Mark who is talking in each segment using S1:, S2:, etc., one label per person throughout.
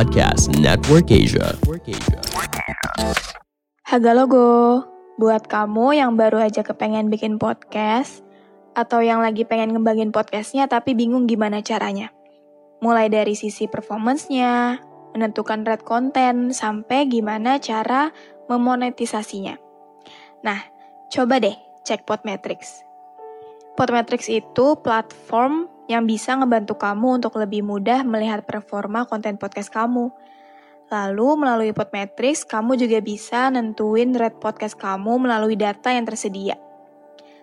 S1: Podcast Network Asia.
S2: Haga logo, buat kamu yang baru aja kepengen bikin podcast, atau yang lagi pengen ngembangin podcastnya tapi bingung gimana caranya. Mulai dari sisi performance-nya, menentukan red konten, sampai gimana cara memonetisasinya. Nah, coba deh cek Podmetrics. Podmetrics itu platform yang bisa ngebantu kamu untuk lebih mudah melihat performa konten podcast kamu. Lalu melalui Podmetrics, kamu juga bisa nentuin rate podcast kamu melalui data yang tersedia.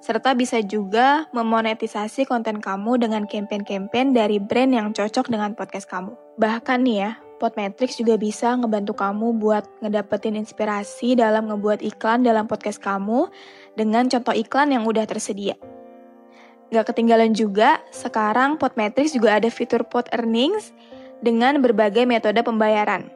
S2: Serta bisa juga memonetisasi konten kamu dengan campaign-campaign dari brand yang cocok dengan podcast kamu. Bahkan nih ya, Podmetrics juga bisa ngebantu kamu buat ngedapetin inspirasi dalam ngebuat iklan dalam podcast kamu dengan contoh iklan yang udah tersedia. Gak ketinggalan juga, sekarang Podmetrics juga ada fitur Pod Earnings dengan berbagai metode pembayaran.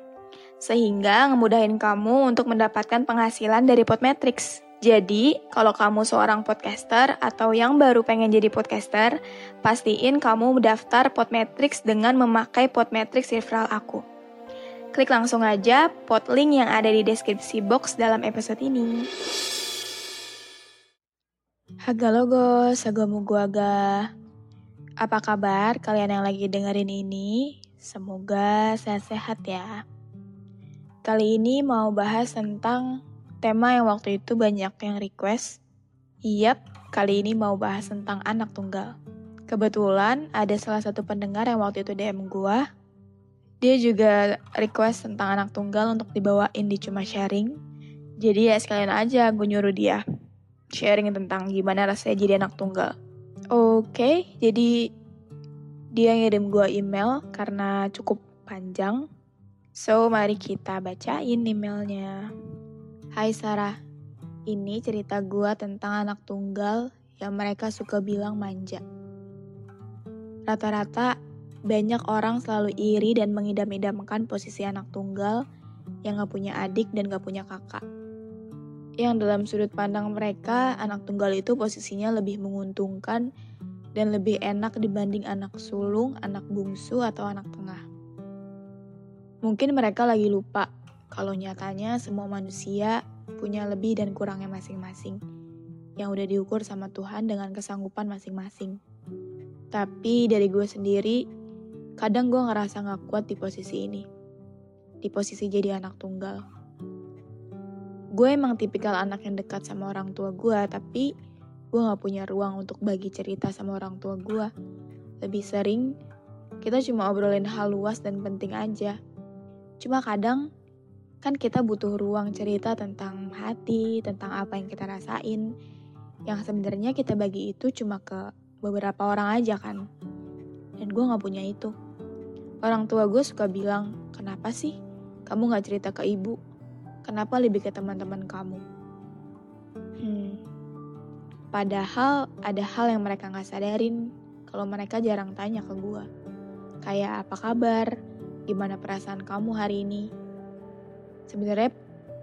S2: Sehingga ngemudahin kamu untuk mendapatkan penghasilan dari Podmetrics. Jadi, kalau kamu seorang podcaster atau yang baru pengen jadi podcaster, pastiin kamu daftar Podmetrics dengan memakai Podmetrics referral aku. Klik langsung aja pod link yang ada di deskripsi box dalam episode ini. Haga logo, gua ga. Apa kabar kalian yang lagi dengerin ini? Semoga sehat-sehat ya. Kali ini mau bahas tentang tema yang waktu itu banyak yang request. Yap, kali ini mau bahas tentang anak tunggal. Kebetulan ada salah satu pendengar yang waktu itu DM gua. Dia juga request tentang anak tunggal untuk dibawain di cuma sharing. Jadi ya sekalian aja gue nyuruh dia sharing tentang gimana rasanya jadi anak tunggal. Oke, okay, jadi dia ngirim gue email karena cukup panjang. So, mari kita bacain emailnya. Hai Sarah, ini cerita gue tentang anak tunggal yang mereka suka bilang manja. Rata-rata banyak orang selalu iri dan mengidam-idamkan posisi anak tunggal yang gak punya adik dan gak punya kakak yang dalam sudut pandang mereka anak tunggal itu posisinya lebih menguntungkan dan lebih enak dibanding anak sulung, anak bungsu, atau anak tengah. Mungkin mereka lagi lupa kalau nyatanya semua manusia punya lebih dan kurangnya masing-masing yang udah diukur sama Tuhan dengan kesanggupan masing-masing. Tapi dari gue sendiri, kadang gue ngerasa gak kuat di posisi ini. Di posisi jadi anak tunggal gue emang tipikal anak yang dekat sama orang tua gue, tapi gue gak punya ruang untuk bagi cerita sama orang tua gue. Lebih sering, kita cuma obrolin hal luas dan penting aja. Cuma kadang, kan kita butuh ruang cerita tentang hati, tentang apa yang kita rasain. Yang sebenarnya kita bagi itu cuma ke beberapa orang aja kan. Dan gue gak punya itu. Orang tua gue suka bilang, kenapa sih kamu gak cerita ke ibu? Kenapa lebih ke teman-teman kamu? Hmm, padahal ada hal yang mereka nggak sadarin kalau mereka jarang tanya ke gue. Kayak apa kabar? Gimana perasaan kamu hari ini? Sebenarnya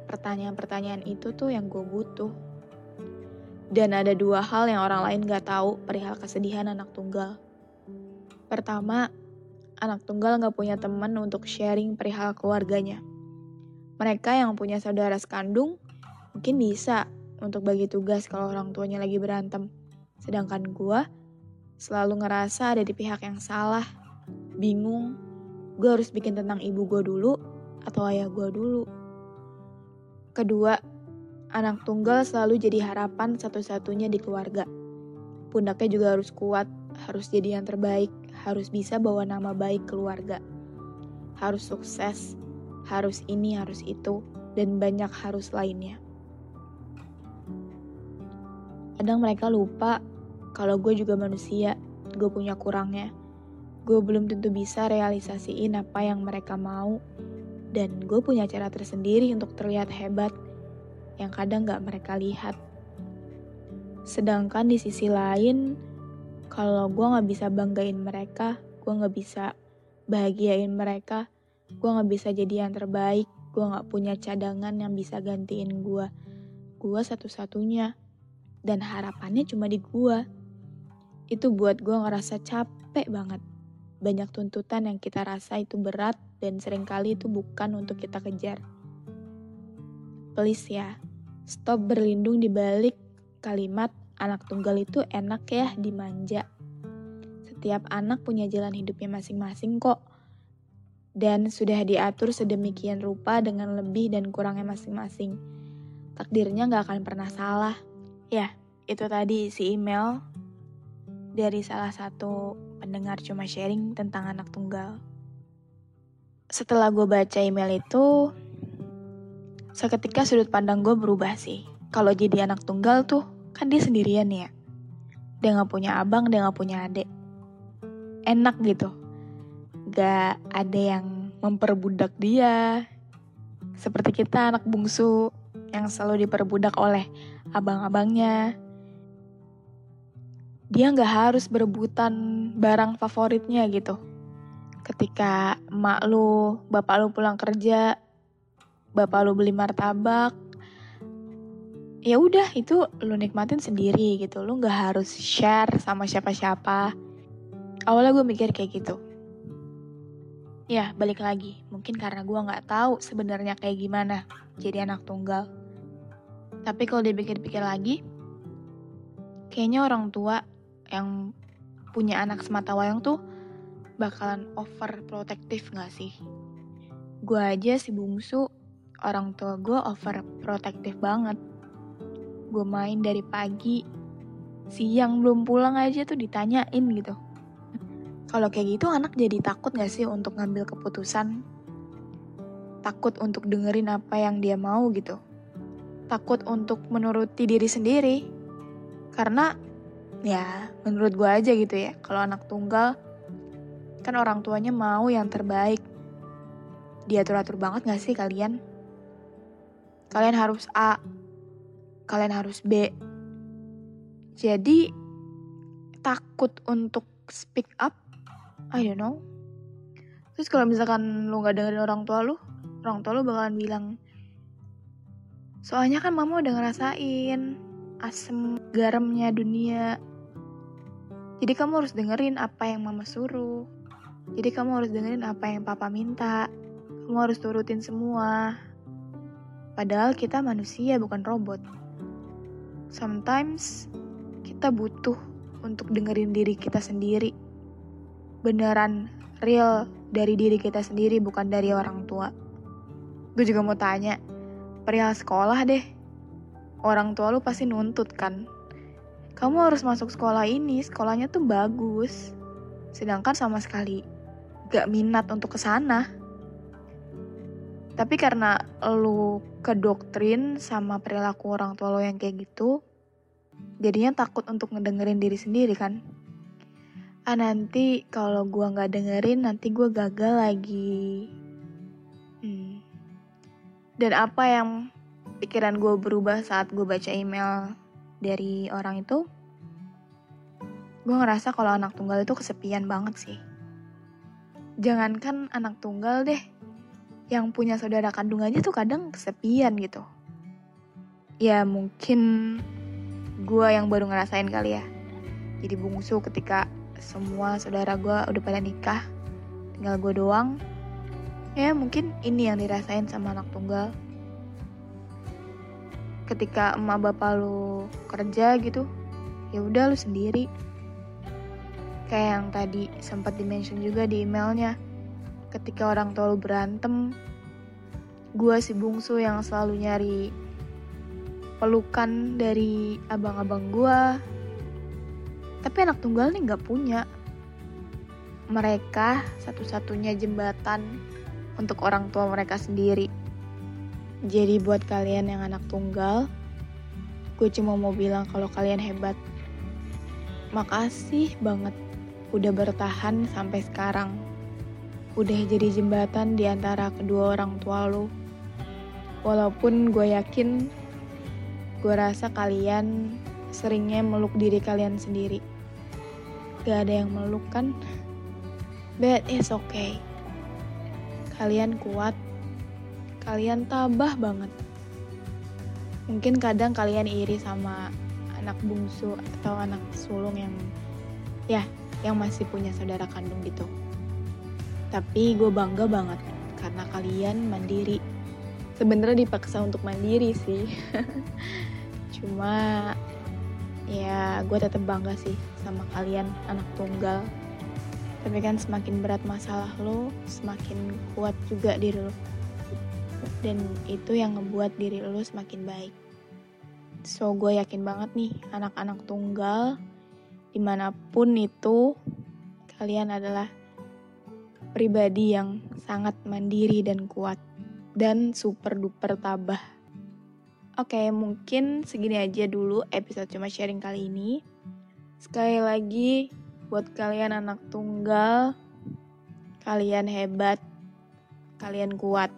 S2: pertanyaan-pertanyaan itu tuh yang gue butuh. Dan ada dua hal yang orang lain gak tahu perihal kesedihan anak tunggal. Pertama, anak tunggal gak punya teman untuk sharing perihal keluarganya mereka yang punya saudara sekandung mungkin bisa untuk bagi tugas kalau orang tuanya lagi berantem. Sedangkan gue selalu ngerasa ada di pihak yang salah, bingung, gue harus bikin tentang ibu gue dulu atau ayah gue dulu. Kedua, anak tunggal selalu jadi harapan satu-satunya di keluarga. Pundaknya juga harus kuat, harus jadi yang terbaik, harus bisa bawa nama baik keluarga. Harus sukses, harus ini, harus itu, dan banyak harus lainnya. Kadang mereka lupa kalau gue juga manusia gue punya kurangnya. Gue belum tentu bisa realisasiin apa yang mereka mau. Dan gue punya cara tersendiri untuk terlihat hebat yang kadang gak mereka lihat. Sedangkan di sisi lain, kalau gue gak bisa banggain mereka, gue gak bisa bahagiain mereka, gue gak bisa jadi yang terbaik, gue gak punya cadangan yang bisa gantiin gue. Gue satu-satunya. Dan harapannya cuma di gue. Itu buat gue ngerasa capek banget. Banyak tuntutan yang kita rasa itu berat dan sering kali itu bukan untuk kita kejar. Please ya, stop berlindung di balik kalimat anak tunggal itu enak ya dimanja. Setiap anak punya jalan hidupnya masing-masing kok. Dan sudah diatur sedemikian rupa dengan lebih dan kurangnya masing-masing. Takdirnya gak akan pernah salah. Ya, itu tadi si email dari salah satu pendengar cuma sharing tentang anak tunggal. Setelah gue baca email itu, seketika sudut pandang gue berubah sih. Kalau jadi anak tunggal tuh, kan dia sendirian ya. Dia gak punya abang, dia gak punya adik. Enak gitu. Gak ada yang memperbudak dia. Seperti kita anak bungsu yang selalu diperbudak oleh abang-abangnya. Dia gak harus berebutan barang favoritnya gitu. Ketika emak lu, bapak lu pulang kerja, bapak lu beli martabak, ya udah itu lu nikmatin sendiri gitu lu nggak harus share sama siapa-siapa awalnya gue mikir kayak gitu ya balik lagi. Mungkin karena gue nggak tahu sebenarnya kayak gimana jadi anak tunggal. Tapi kalau dipikir-pikir lagi kayaknya orang tua yang punya anak semata wayang tuh bakalan overprotective gak sih? Gue aja si bungsu orang tua gue overprotective banget. Gue main dari pagi siang belum pulang aja tuh ditanyain gitu kalau kayak gitu anak jadi takut gak sih untuk ngambil keputusan? Takut untuk dengerin apa yang dia mau gitu. Takut untuk menuruti diri sendiri. Karena ya menurut gue aja gitu ya kalau anak tunggal kan orang tuanya mau yang terbaik. Diatur-atur banget gak sih kalian? Kalian harus A kalian harus B. Jadi takut untuk speak up, I don't know. Terus kalau misalkan lu gak dengerin orang tua lu, orang tua lu bakalan bilang, soalnya kan mama udah ngerasain asem garamnya dunia. Jadi kamu harus dengerin apa yang mama suruh. Jadi kamu harus dengerin apa yang papa minta. Kamu harus turutin semua. Padahal kita manusia bukan robot sometimes kita butuh untuk dengerin diri kita sendiri. Beneran real dari diri kita sendiri, bukan dari orang tua. Gue juga mau tanya, perihal sekolah deh. Orang tua lu pasti nuntut kan? Kamu harus masuk sekolah ini, sekolahnya tuh bagus. Sedangkan sama sekali gak minat untuk ke sana. Tapi karena lu kedoktrin sama perilaku orang tua lo yang kayak gitu, jadinya takut untuk ngedengerin diri sendiri kan. Ah nanti kalau gua nggak dengerin nanti gua gagal lagi. Hmm. Dan apa yang pikiran gue berubah saat gue baca email dari orang itu, gue ngerasa kalau anak tunggal itu kesepian banget sih. Jangankan anak tunggal deh, yang punya saudara kandung aja tuh kadang kesepian gitu. Ya mungkin gue yang baru ngerasain kali ya. Jadi bungsu ketika semua saudara gue udah pada nikah, tinggal gue doang. Ya mungkin ini yang dirasain sama anak tunggal. Ketika emak bapak lu kerja gitu, ya udah lu sendiri. Kayak yang tadi sempat dimention juga di emailnya ketika orang tua lu berantem, gue si bungsu yang selalu nyari pelukan dari abang-abang gue. Tapi anak tunggal nih gak punya. Mereka satu-satunya jembatan untuk orang tua mereka sendiri. Jadi buat kalian yang anak tunggal, gue cuma mau bilang kalau kalian hebat. Makasih banget udah bertahan sampai sekarang. Udah jadi jembatan di antara kedua orang tua lo. Walaupun gue yakin, gue rasa kalian seringnya meluk diri kalian sendiri. Gak ada yang meluk kan? But it's okay. Kalian kuat, kalian tabah banget. Mungkin kadang kalian iri sama anak bungsu atau anak sulung yang ya yang masih punya saudara kandung gitu. Tapi gue bangga banget karena kalian mandiri. Sebenarnya dipaksa untuk mandiri sih. Cuma ya gue tetap bangga sih sama kalian anak tunggal. Tapi kan semakin berat masalah lo, semakin kuat juga diri lo. Dan itu yang ngebuat diri lo semakin baik. So gue yakin banget nih anak-anak tunggal di mana pun itu kalian adalah pribadi yang sangat mandiri dan kuat dan super duper tabah. Oke, mungkin segini aja dulu episode cuma sharing kali ini. Sekali lagi buat kalian anak tunggal, kalian hebat, kalian kuat.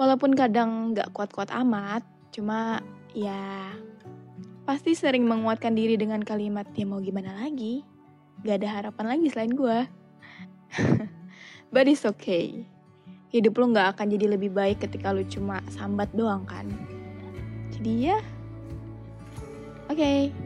S2: Walaupun kadang gak kuat-kuat amat, cuma ya pasti sering menguatkan diri dengan kalimat ya mau gimana lagi. Gak ada harapan lagi selain gue. But it's okay. Hidup lo gak akan jadi lebih baik ketika lo cuma sambat doang kan. Jadi ya, oke. Okay.